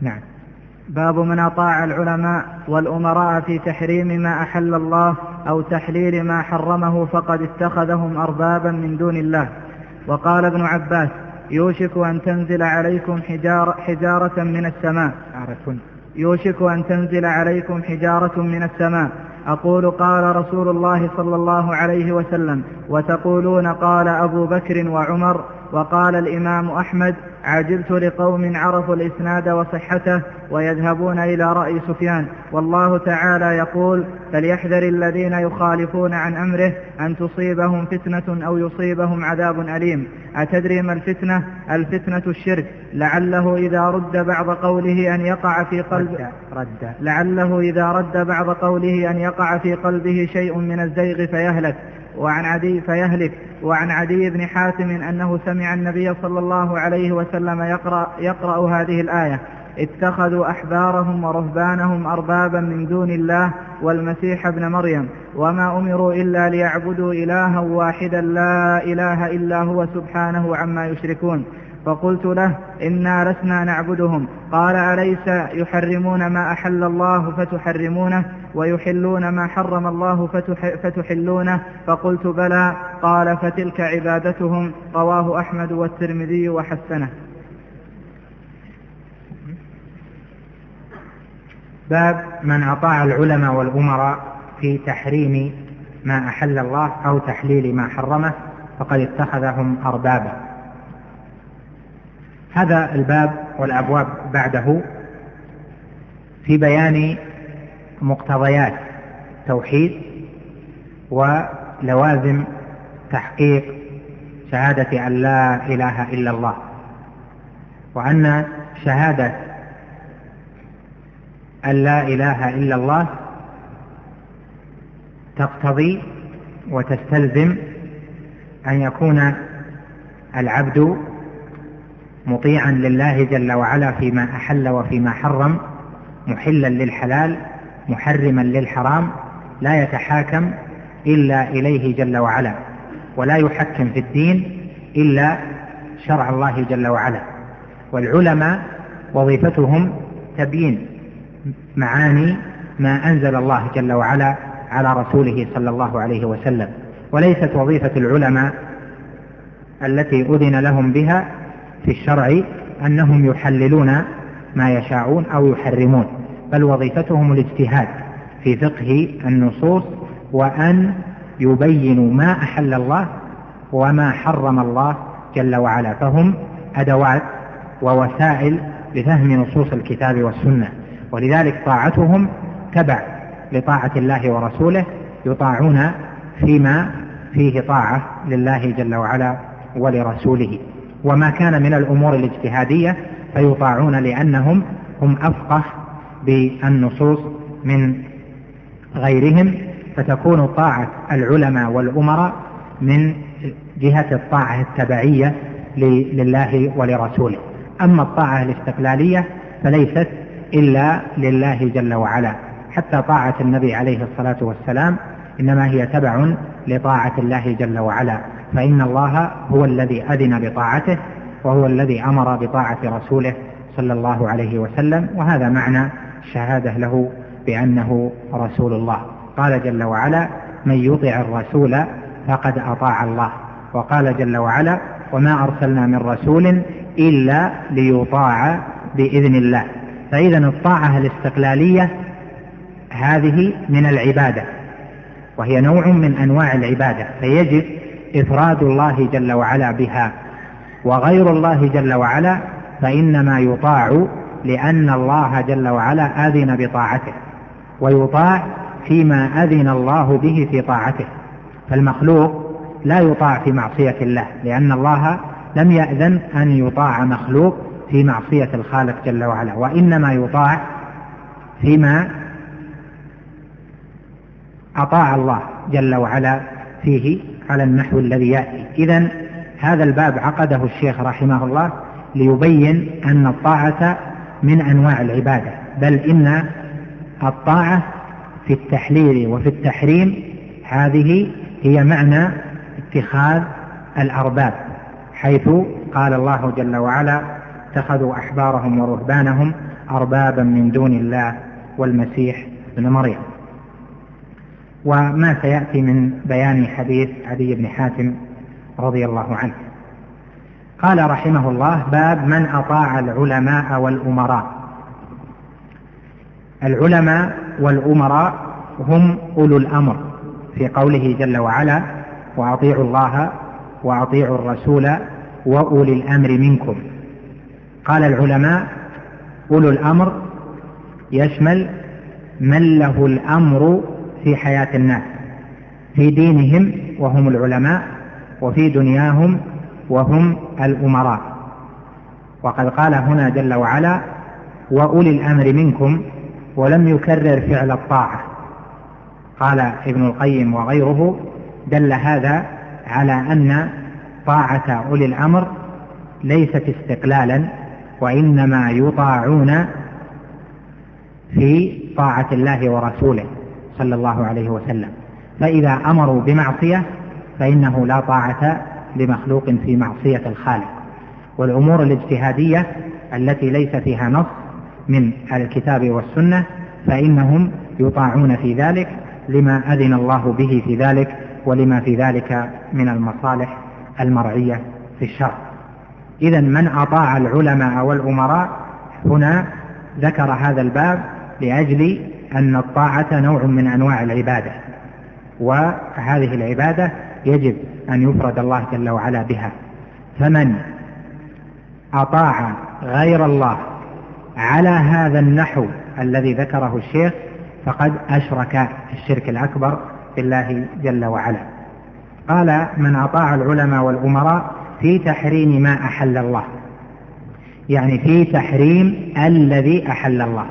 نعم. باب من أطاع العلماء والأمراء في تحريم ما أحل الله أو تحليل ما حرمه فقد اتخذهم أربابا من دون الله. وقال ابن عباس يوشك أن تنزل عليكم حجار حجارة من السماء. يوشك أن تنزل عليكم حجارة من السماء. أقول قال رسول الله صلى الله عليه وسلم وتقولون قال أبو بكر وعمر وقال الإمام أحمد عجلت لقوم عرفوا الإسناد وصحته ويذهبون إلى رأي سفيان. والله تعالى يقول فليحذر الذين يخالفون عن أمره أن تصيبهم فتنة أو يصيبهم عذاب أليم. أتدري ما الفتنة؟ الفتنة الشرك. لعله إذا رد بعض قوله أن يقع في قلب رد, رد. لعله إذا رد بعض قوله أن يقع في قلبه شيء من الزيغ فيهلك. وعن عدي فيهلك. وعن عدي بن حاتم أنه سمع النبي صلى الله عليه وسلم يقرأ, يقرأ هذه الآية. اتخذوا أحبارهم ورهبانهم أربابا من دون الله والمسيح ابن مريم. وما أمروا إلا ليعبدوا إلها واحدا لا إله إلا هو سبحانه عما يشركون. فقلت له إنا لسنا نعبدهم. قال أليس يحرمون ما أحل الله فتحرمونه؟ ويحلون ما حرم الله فتحلونه. فقلت بلى. قال فتلك عبادتهم. رواه أحمد والترمذي وحسنه. باب من أطاع العلماء والأمراء في تحريم ما أحل الله أو تحليل ما حرمه فقد اتخذهم أربابا. هذا الباب والأبواب بعده في بيان مقتضيات التوحيد ولوازم تحقيق شهادة أن لا إله إلا الله. وأن شهادة أن لا إله إلا الله تقتضي وتستلزم أن يكون العبد مطيعا لله جل وعلا فيما أحل وفيما حرم محلا للحلال محرما للحرام لا يتحاكم إلا إليه جل وعلا ولا يحكم في الدين إلا شرع الله جل وعلا. والعلماء وظيفتهم تبيين معاني ما أنزل الله جل وعلا على رسوله صلى الله عليه وسلم. وليست وظيفة العلماء التي أذن لهم بها في الشرع أنهم يحللون ما يشاءون أو يحرمون. بل وظيفتهم الاجتهاد في فقه النصوص وأن يبينوا ما أحل الله وما حرم الله جل وعلا. فهم أدوات ووسائل لفهم نصوص الكتاب والسنة ولذلك طاعتهم تبع لطاعة الله ورسوله يطاعون فيما فيه طاعة لله جل وعلا ولرسوله. وما كان من الأمور الاجتهادية فيطاعون لأنهم هم أفقه بالنصوص من غيرهم فتكون طاعة العلماء والأمراء من جهة الطاعة التبعية لله ولرسوله. أما الطاعة الاستقلالية فليست إلا لله جل وعلا. حتى طاعة النبي عليه الصلاة والسلام إنما هي تبع لطاعة الله جل وعلا. فإن الله هو الذي أذن بطاعته وهو الذي أمر بطاعة رسوله صلى الله عليه وسلم. وهذا معنى الشهادة له بأنه رسول الله. قال جل وعلا من يطع الرسول فقد أطاع الله. وقال جل وعلا وما أرسلنا من رسول إلا ليطاع بإذن الله. فإذا الطاعة الاستقلالية هذه من العبادة وهي نوع من أنواع العبادة فيجب إفراد الله جل وعلا بها. وغير الله جل وعلا فإنما يطاع لأن الله جل وعلا أذن بطاعته ويطاع فيما أذن الله به في طاعته. فالمخلوق لا يطاع في معصية الله لأن الله لم يأذن أن يطاع مخلوق في معصية الخالق جل وعلا وإنما يطاع فيما أطاع الله جل وعلا فيه على النحو الذي يأتي. إذا هذا الباب عقده الشيخ رحمه الله ليبين أن الطاعة من أنواع العبادة بل إن الطاعة في التحليل وفي التحريم هذه هي معنى اتخاذ الأرباب حيث قال الله جل وعلا اتخذوا أحبارهم ورهبانهم أربابا من دون الله والمسيح ابن مريم. وما سيأتي من بيان حديث عدي بن حاتم رضي الله عنه. قال رحمه الله باب من أطاع العلماء والأمراء. العلماء والأمراء هم أولو الأمر في قوله جل وعلا وأطيعوا الله وأطيعوا الرسول وأولي الأمر منكم. قال العلماء أولو الأمر يشمل من له الأمر في حياة الناس في دينهم وهم العلماء وفي دنياهم وهم الأمراء. وقد قال هنا جل وعلا وأولي الأمر منكم ولم يكرر فعل الطاعة. قال ابن القيم وغيره دل هذا على أن طاعة أولي الأمر ليست استقلالا وإنما يطاعون في طاعة الله ورسوله صلى الله عليه وسلم. فإذا أمروا بمعصية فإنه لا طاعة لمخلوق في معصية الخالق. والأمور الاجتهادية التي ليس فيها نص من الكتاب والسنة فإنهم يطاعون في ذلك لما أذن الله به في ذلك ولما في ذلك من المصالح المرعية في الشرع. إذا من أطاع العلماء والأمراء هنا ذكر هذا الباب لأجل أن الطاعة نوع من أنواع العبادة. وهذه العبادة يجب أن يفرد الله جل وعلا بها. فمن أطاع غير الله على هذا النحو الذي ذكره الشيخ فقد أشرك الشرك الأكبر بالله جل وعلا. قال من أطاع العلماء والأمراء في تحريم ما أحل الله. يعني في تحريم الذي أحل الله.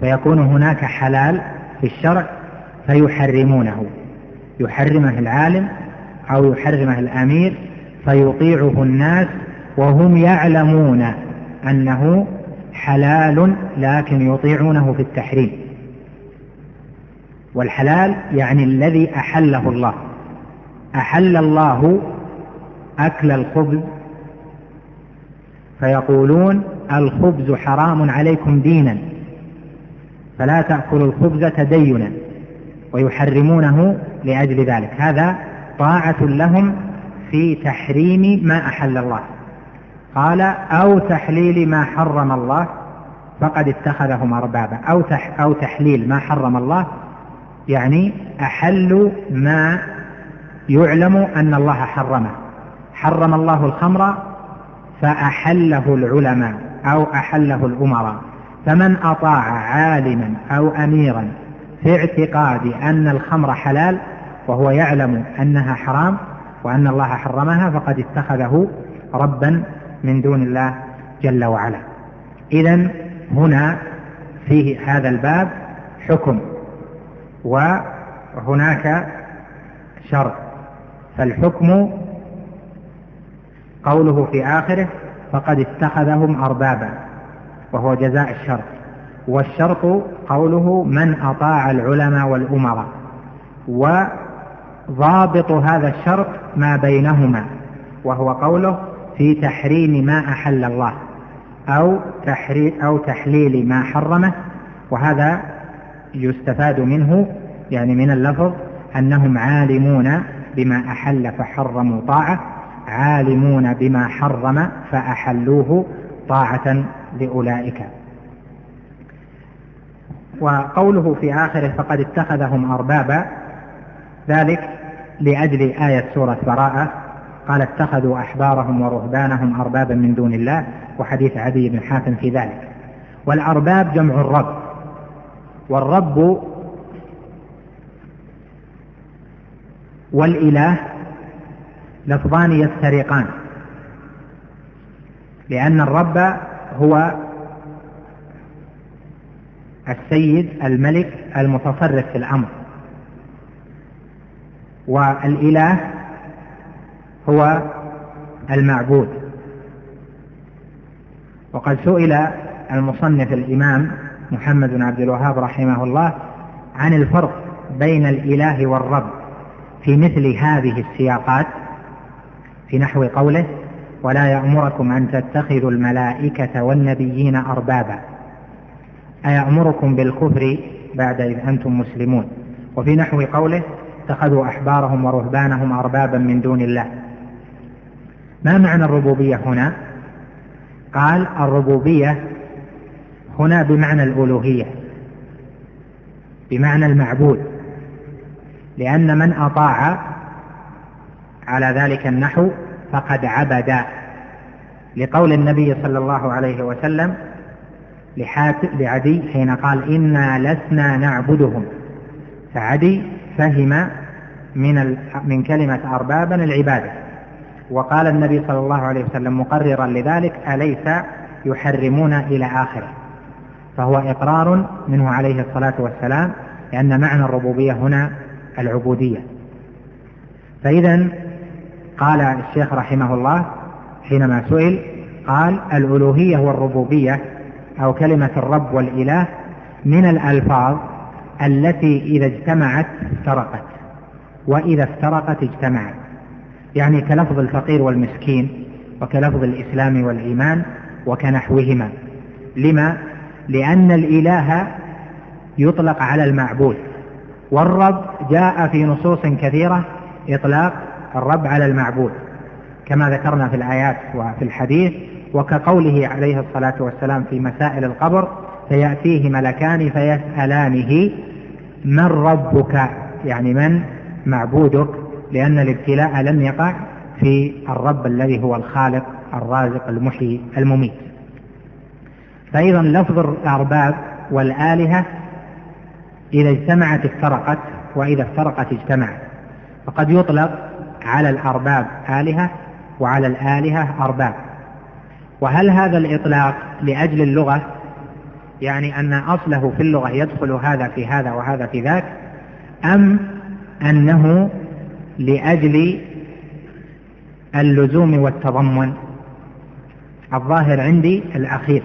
فيكون هناك حلال في الشرع فيحرمونه. يحرمه العالم أو يحرمه الأمير فيطيعه الناس وهم يعلمون أنه حلال لكن يطيعونه في التحريم. والحلال يعني الذي أحله الله. أحل الله أكل الخبز. فيقولون الخبز حرام عليكم دينا. فلا تأكلوا الخبز تدينا. ويحرمونه لأجل ذلك. هذا طاعة لهم في تحريم ما أحل الله. قال أو تحليل ما حرم الله فقد اتخذهم أربابا. أو, تح أو تحليل ما حرم الله يعني أحلوا ما يعلم أن الله حرمه. حرم الله الخمر فأحله العلماء أو أحله الأمراء. فمن أطاع عالما أو أميرا في اعتقاد أن الخمر حلال وهو يعلم أنها حرام وأن الله حرمها فقد اتخذه ربا من دون الله جل وعلا. إذا هنا فيه هذا الباب حكم وهناك شرط. فالحكم قوله في آخره فقد اتخذهم أربابا وهو جزاء الشرط. والشرط قوله من أطاع العلماء والأمراء وضابط هذا الشرط ما بينهما وهو قوله في تحريم ما أحل الله أو, تحري أو تحليل ما حرمه وهذا يستفاد منه يعني من اللفظ أنهم عالمون بما أحل فحرموا طاعة عالمون بما حرم فأحلوه طاعة لأولئك. وقوله في آخره فقد اتخذهم أربابا ذلك لأجل آية سورة براءة. قال اتخذوا أحبارهم ورهبانهم أربابا من دون الله وحديث عدي بن حاتم في ذلك. والأرباب جمع الرب. والرب والإله لفظان يفترقان لأن الرب هو السيد الملك المتصرف في الأمر. والإله هو المعبود. وقد سئل المصنف الإمام محمد بن عبد الوهاب رحمه الله عن الفرق بين الإله والرب في مثل هذه السياقات في نحو قوله ولا يأمركم أن تتخذوا الملائكة والنبيين أربابا. أيأمركم بالكفر بعد إذ أنتم مسلمون؟ وفي نحو قوله اتخذوا أحبارهم ورهبانهم أربابا من دون الله. ما معنى الربوبية هنا؟ قال الربوبية هنا بمعنى الألوهية بمعنى المعبود لأن من أطاع على ذلك النحو فقد عبد لقول النبي صلى الله عليه وسلم لعدي حين قال إنا لسنا نعبدهم فعدي فهم من من كلمة أربابا العبادة. وقال النبي صلى الله عليه وسلم مقررا لذلك أليس يحرمون إلى آخره؟ فهو إقرار منه عليه الصلاة والسلام لأن معنى الربوبية هنا العبودية. فإذا قال الشيخ رحمه الله حينما سئل قال الألوهية والربوبية أو كلمة الرب والإله من الألفاظ التي إذا اجتمعت افترقت وإذا افترقت اجتمعت. يعني كلفظ الفقير والمسكين وكلفظ الإسلام والإيمان وكنحوهما. لما؟ لأن الإله يطلق على المعبود. والرب جاء في نصوص كثيرة إطلاق الرب على المعبود كما ذكرنا في الآيات وفي الحديث وكقوله عليه الصلاة والسلام في مسائل القبر فيأتيه ملكان فيسألانه من ربك؟ يعني من معبودك لأن الابتلاء لم يقع في الرب الذي هو الخالق الرازق المحيي المميت. فأيضا لفظ الأرباب والآلهة إذا اجتمعت افترقت وإذا افترقت اجتمعت. فقد يطلق على الأرباب آلهة وعلى الآلهة أرباب. وهل هذا الإطلاق لأجل اللغة؟ يعني أن أصله في اللغة يدخل هذا في هذا وهذا في ذاك أم أنه لأجل اللزوم والتضمن؟ الظاهر عندي الأخير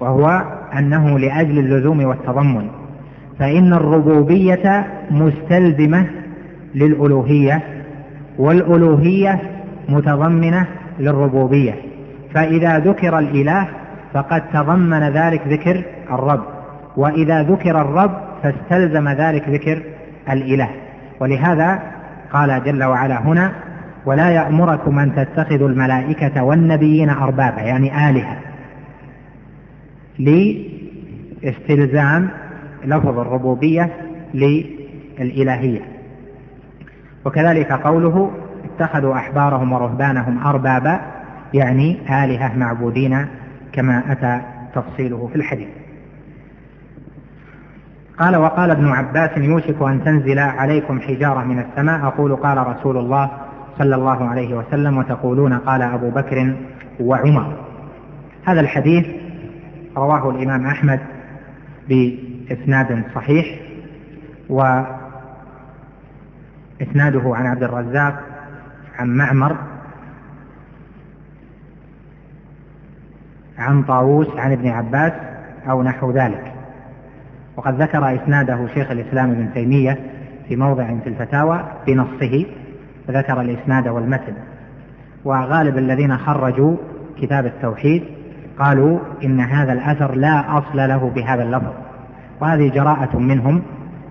وهو أنه لأجل اللزوم والتضمن. فإن الربوبية مستلزمة للألوهية والألوهية متضمنة للربوبية. فإذا ذكر الإله فقد تضمن ذلك ذكر الرب. وإذا ذكر الرب فاستلزم ذلك ذكر الإله. ولهذا قال جل وعلا هنا ولا يأمركم أن تتخذوا الملائكة والنبيين أربابا يعني آلهة. لاستلزام لفظ الربوبية للإلهية. وكذلك قوله اتخذوا أحبارهم ورهبانهم أربابا يعني آلهة معبودين كما أتى تفصيله في الحديث. قال وقال ابن عباس يوشك أن تنزل عليكم حجارة من السماء. أقول قال رسول الله صلى الله عليه وسلم وتقولون قال أبو بكر وعمر. هذا الحديث رواه الإمام أحمد بإسناد صحيح وإسناده عن عبد الرزاق عن معمر عن طاووس عن ابن عباس أو نحو ذلك. وقد ذكر إسناده شيخ الإسلام ابن تيمية في موضع في الفتاوى بنصه فذكر الإسناد والمتن. وغالب الذين خرجوا كتاب التوحيد قالوا إن هذا الأثر لا أصل له بهذا اللفظ. وهذه جراءة منهم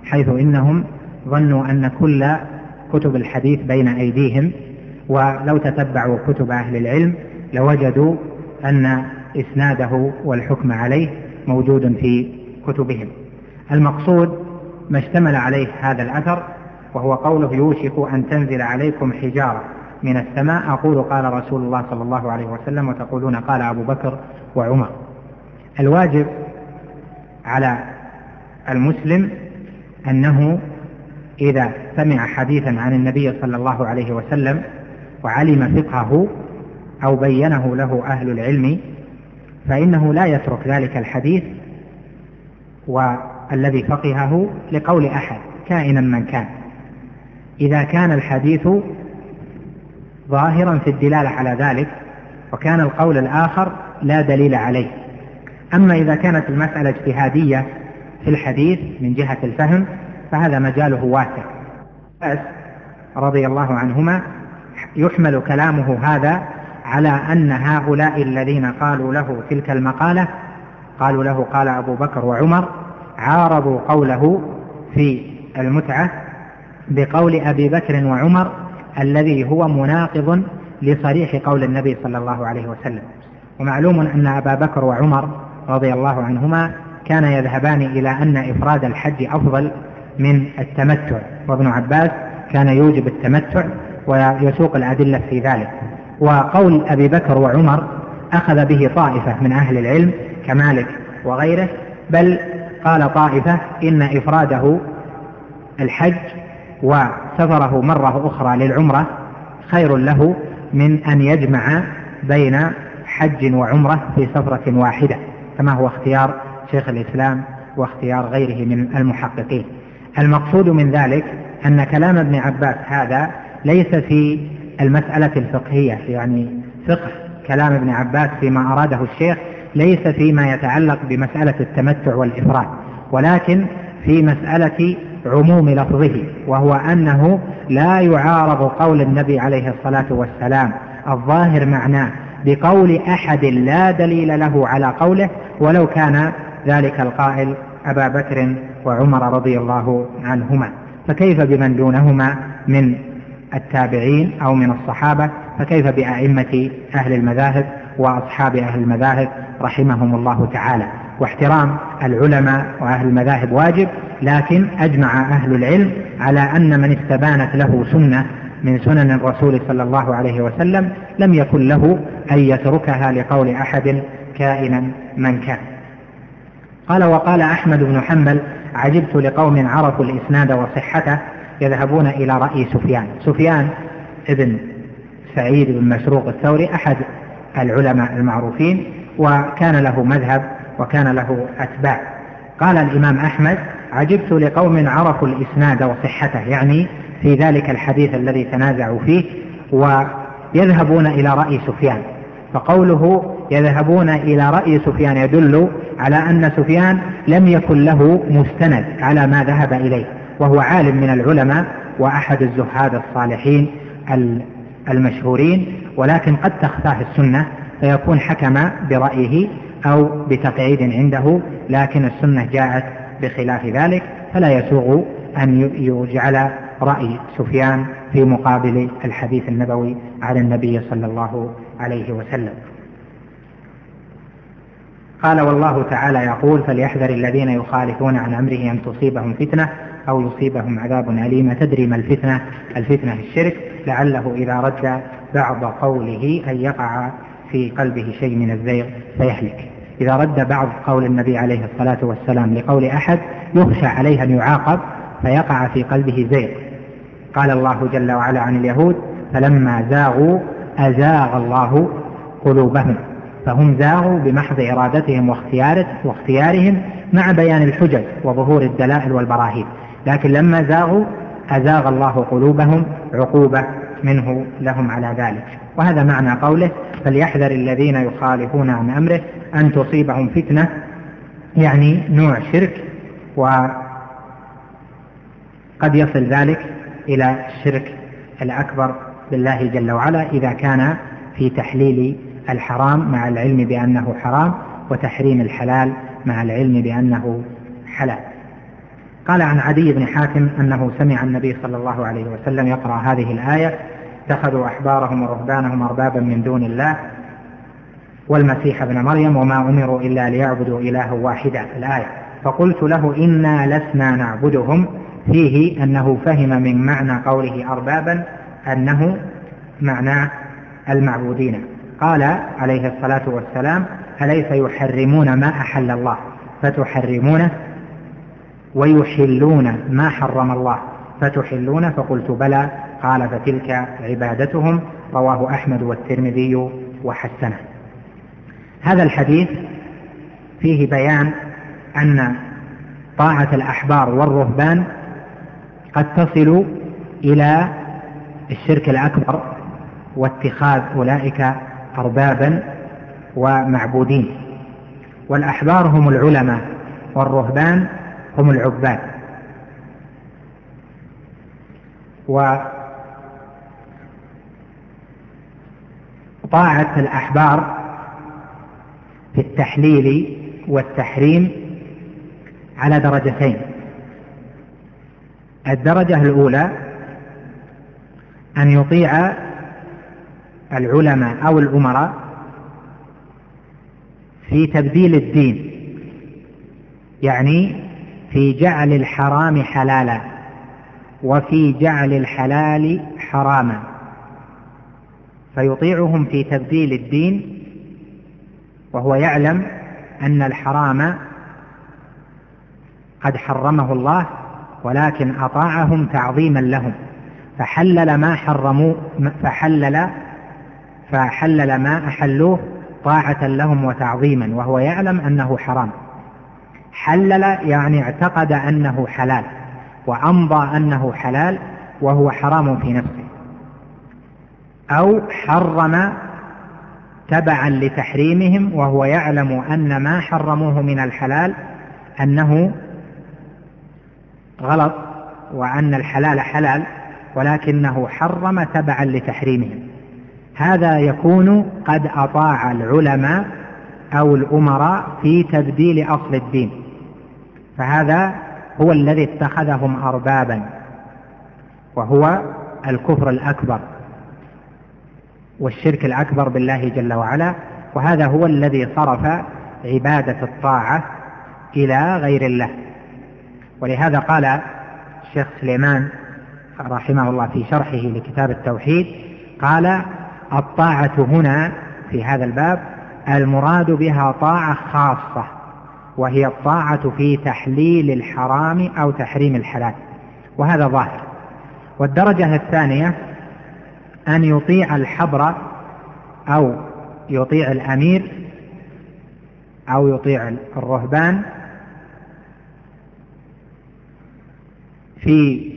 حيث إنهم ظنوا أن كل كتب الحديث بين أيديهم ولو تتبعوا كتب أهل العلم لوجدوا أن إسناده والحكم عليه موجود في كتبهم. المقصود ما اشتمل عليه هذا الأثر وهو قوله يوشك أن تنزل عليكم حجارة من السماء. أقول قال رسول الله صلى الله عليه وسلم وتقولون قال أبو بكر وعمر. الواجب على المسلم أنه إذا سمع حديثا عن النبي صلى الله عليه وسلم وعلم فقهه أو بينه له أهل العلم فإنه لا يترك ذلك الحديث والذي فقهه لقول أحد كائنا من كان. إذا كان الحديث ظاهرا في الدلالة على ذلك وكان القول الآخر لا دليل عليه. أما إذا كانت المسألة اجتهادية في الحديث من جهة الفهم فهذا مجاله واسع. رضي الله عنهما يحمل كلامه هذا على أن هؤلاء الذين قالوا له تلك المقالة قالوا له قال أبو بكر وعمر عارضوا قوله في المتعة بقول أبي بكر وعمر الذي هو مناقض لصريح قول النبي صلى الله عليه وسلم. ومعلوم أن أبا بكر وعمر رضي الله عنهما كان يذهبان إلى أن إفراد الحج أفضل من التمتع وابن عباس كان يوجب التمتع ويسوق الأدلة في ذلك. وقول أبي بكر وعمر أخذ به طائفة من أهل العلم كمالك وغيره بل قال طائفة إن إفراده الحج وسفره مرة أخرى للعمرة خير له من أن يجمع بين حج وعمرة في سفرة واحدة كما هو اختيار شيخ الإسلام واختيار غيره من المحققين. المقصود من ذلك أن كلام ابن عباس هذا ليس في المسألة الفقهية يعني فقه كلام ابن عباس فيما أراده الشيخ ليس فيما يتعلق بمسألة التمتع والإفراد ولكن في مسألة عموم لفظه وهو أنه لا يعارض قول النبي عليه الصلاة والسلام الظاهر معناه بقول أحد لا دليل له على قوله ولو كان ذلك القائل أبا بكر وعمر رضي الله عنهما. فكيف بمن دونهما من التابعين أو من الصحابة فكيف بأئمة أهل المذاهب وأصحاب أهل المذاهب رحمهم الله تعالى؟ واحترام العلماء وأهل المذاهب واجب لكن أجمع أهل العلم على أن من استبانت له سنة من سنن الرسول صلى الله عليه وسلم لم يكن له أن يتركها لقول أحد كائنا من كان. قال وقال أحمد بن حنبل عجبت لقوم عرفوا الإسناد وصحته يذهبون إلى رأي سفيان. سفيان ابن سعيد بن مسروق الثوري أحد العلماء المعروفين وكان له مذهب وكان له أتباع. قال الإمام أحمد عجبت لقوم عرفوا الإسناد وصحته. يعني في ذلك الحديث الذي تنازعوا فيه ويذهبون إلى رأي سفيان. فقوله يذهبون إلى رأي سفيان يدل على أن سفيان لم يكن له مستند على ما ذهب إليه. وهو عالم من العلماء وأحد الزهاد الصالحين المشهورين ولكن قد تخفاه السنة فيكون حكم برأيه أو بتقعيد عنده لكن السنة جاءت بخلاف ذلك فلا يسوغ أن يجعل رأي سفيان في مقابل الحديث النبوي على النبي صلى الله عليه وسلم. قال والله تعالى يقول فليحذر الذين يخالفون عن أمره أن تصيبهم فتنة أو يصيبهم عذاب أليم. تدري ما الفتنة؟ الفتنة الشرك. لعله إذا رد بعض قوله أن يقع في قلبه شيء من الزيغ فيهلك. إذا رد بعض قول النبي عليه الصلاة والسلام لقول أحد يخشى عليه أن يعاقب فيقع في قلبه زيغ. قال الله جل وعلا عن اليهود فلما زاغوا أزاغ الله قلوبهم. فهم زاغوا بمحض إرادتهم واختيارهم مع بيان الحجج وظهور الدلائل والبراهين. لكن لما زاغوا أزاغ الله قلوبهم عقوبة منه لهم على ذلك. وهذا معنى قوله فليحذر الذين يخالفون عن أمره أن تصيبهم فتنة يعني نوع شرك وقد يصل ذلك إلى الشرك الأكبر بالله جل وعلا إذا كان في تحليل الحرام مع العلم بأنه حرام وتحريم الحلال مع العلم بأنه حلال. قال عن عدي بن حاتم أنه سمع النبي صلى الله عليه وسلم يقرأ هذه الآية اتخذوا أحبارهم ورهبانهم أربابا من دون الله والمسيح ابن مريم وما أمروا إلا ليعبدوا إلها واحدا الآية. فقلت له إنا لسنا نعبدهم. فيه أنه فهم من معنى قوله أربابا أنه معنى المعبودين. قال عليه الصلاة والسلام أليس يحرمون ما أحل الله؟ فتحرمونه ويحلون ما حرم الله. فتحلون فقلت بلى. قال فتلك عبادتهم. رواه أحمد والترمذي وحسنه. هذا الحديث فيه بيان أن طاعة الأحبار والرهبان قد تصل إلى الشرك الأكبر واتخاذ أولئك أربابا ومعبودين. والأحبار هم العلماء والرهبان هم العباد. وطاعة الأحبار في التحليل والتحريم على درجتين. الدرجة الأولى أن يطيع العلماء أو الأمراء في تبديل الدين يعني في جعل الحرام حلالا وفي جعل الحلال حراما. فيطيعهم في تبديل الدين وهو يعلم أن الحرام قد حرمه الله ولكن أطاعهم تعظيما لهم. فحلل ما حرموا فحلل فحلل ما أحلوه طاعة لهم وتعظيما وهو يعلم أنه حرام. حلل يعني اعتقد أنه حلال وأمضى أنه حلال وهو حرام في نفسه. أو حرم تبعا لتحريمهم وهو يعلم أن ما حرموه من الحلال أنه غلط وأن الحلال حلال ولكنه حرم تبعا لتحريمهم. هذا يكون قد أطاع العلماء أو الأمراء في تبديل أصل الدين. فهذا هو الذي اتخذهم أربابا وهو الكفر الأكبر والشرك الأكبر بالله جل وعلا وهذا هو الذي صرف عبادة الطاعة إلى غير الله. ولهذا قال الشيخ سليمان رحمه الله في شرحه لكتاب التوحيد قال الطاعة هنا في هذا الباب المراد بها طاعة خاصة وهي الطاعة في تحليل الحرام أو تحريم الحلال وهذا ظاهر. والدرجة الثانية أن يطيع الحبر أو يطيع الأمير أو يطيع الرهبان في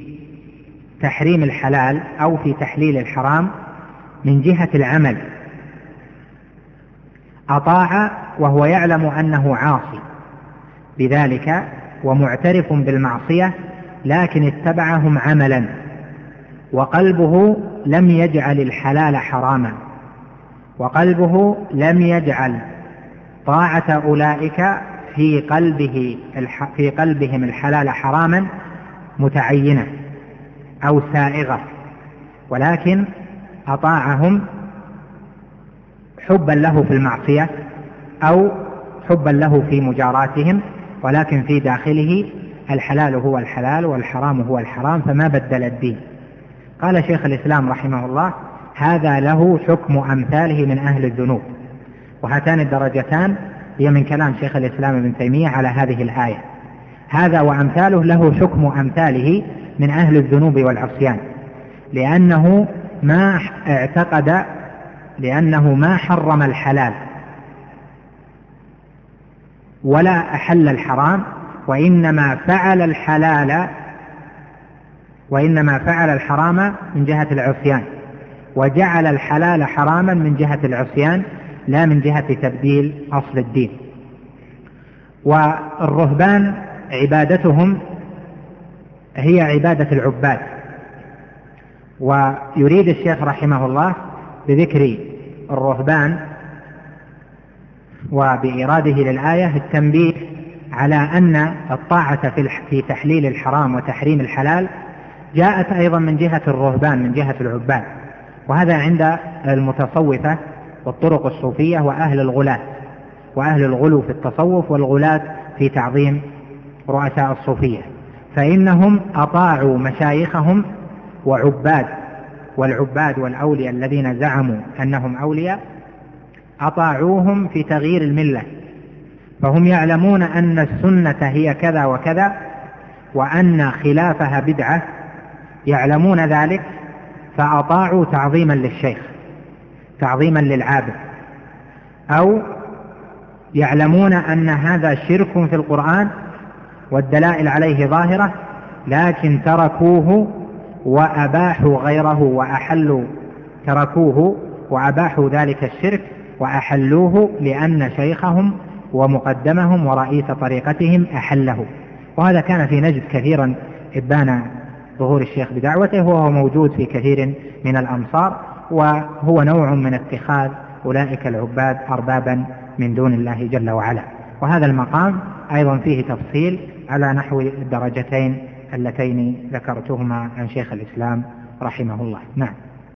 تحريم الحلال أو في تحليل الحرام من جهة العمل. أطاع وهو يعلم أنه عاصي. بذلك ومعترف بالمعصية لكن اتبعهم عملا. وقلبه لم يجعل الحلال حراما. وقلبه لم يجعل طاعة أولئك في قلبه في قلبهم الحلال حراما متعينة أو سائغة. ولكن أطاعهم حبا له في المعصية أو حبا له في مجاراتهم ولكن في داخله الحلال هو الحلال والحرام هو الحرام فما بدل الدين. قال شيخ الإسلام رحمه الله هذا له حكم أمثاله من أهل الذنوب. وهاتان الدرجتان هي من كلام شيخ الإسلام ابن تيمية على هذه الآية. هذا وأمثاله له حكم أمثاله من أهل الذنوب والعصيان لأنه ما اعتقد لأنه ما حرم الحلال. ولا أحل الحرام وإنما فعل الحلال وإنما فعل الحرام من جهة العصيان. وجعل الحلال حراما من جهة العصيان لا من جهة تبديل أصل الدين. والرهبان عبادتهم هي عبادة العباد. ويريد الشيخ رحمه الله بذكر الرهبان وبإراده للآية التنبيه على أن الطاعة في تحليل الحرام وتحريم الحلال جاءت أيضا من جهة الرهبان من جهة العباد. وهذا عند المتصوفة والطرق الصوفية وأهل الغلاة. وأهل الغلو في التصوف والغلاة في تعظيم رؤساء الصوفية. فإنهم أطاعوا مشايخهم وعباد. والعباد والأولياء الذين زعموا أنهم أولياء أطاعوهم في تغيير الملة فهم يعلمون أن السنة هي كذا وكذا وأن خلافها بدعة يعلمون ذلك فأطاعوا تعظيما للشيخ تعظيما للعابد أو يعلمون أن هذا شرك في القرآن والدلائل عليه ظاهرة لكن تركوه وأباحوا غيره وأحلوا تركوه وأباحوا ذلك الشرك وأحلوه لأن شيخهم ومقدمهم ورئيس طريقتهم أحله. وهذا كان في نجد كثيرا إبان ظهور الشيخ بدعوته وهو موجود في كثير من الأمصار وهو نوع من اتخاذ أولئك العباد أربابا من دون الله جل وعلا. وهذا المقام أيضا فيه تفصيل على نحو الدرجتين اللتين ذكرتهما عن شيخ الإسلام رحمه الله. نعم.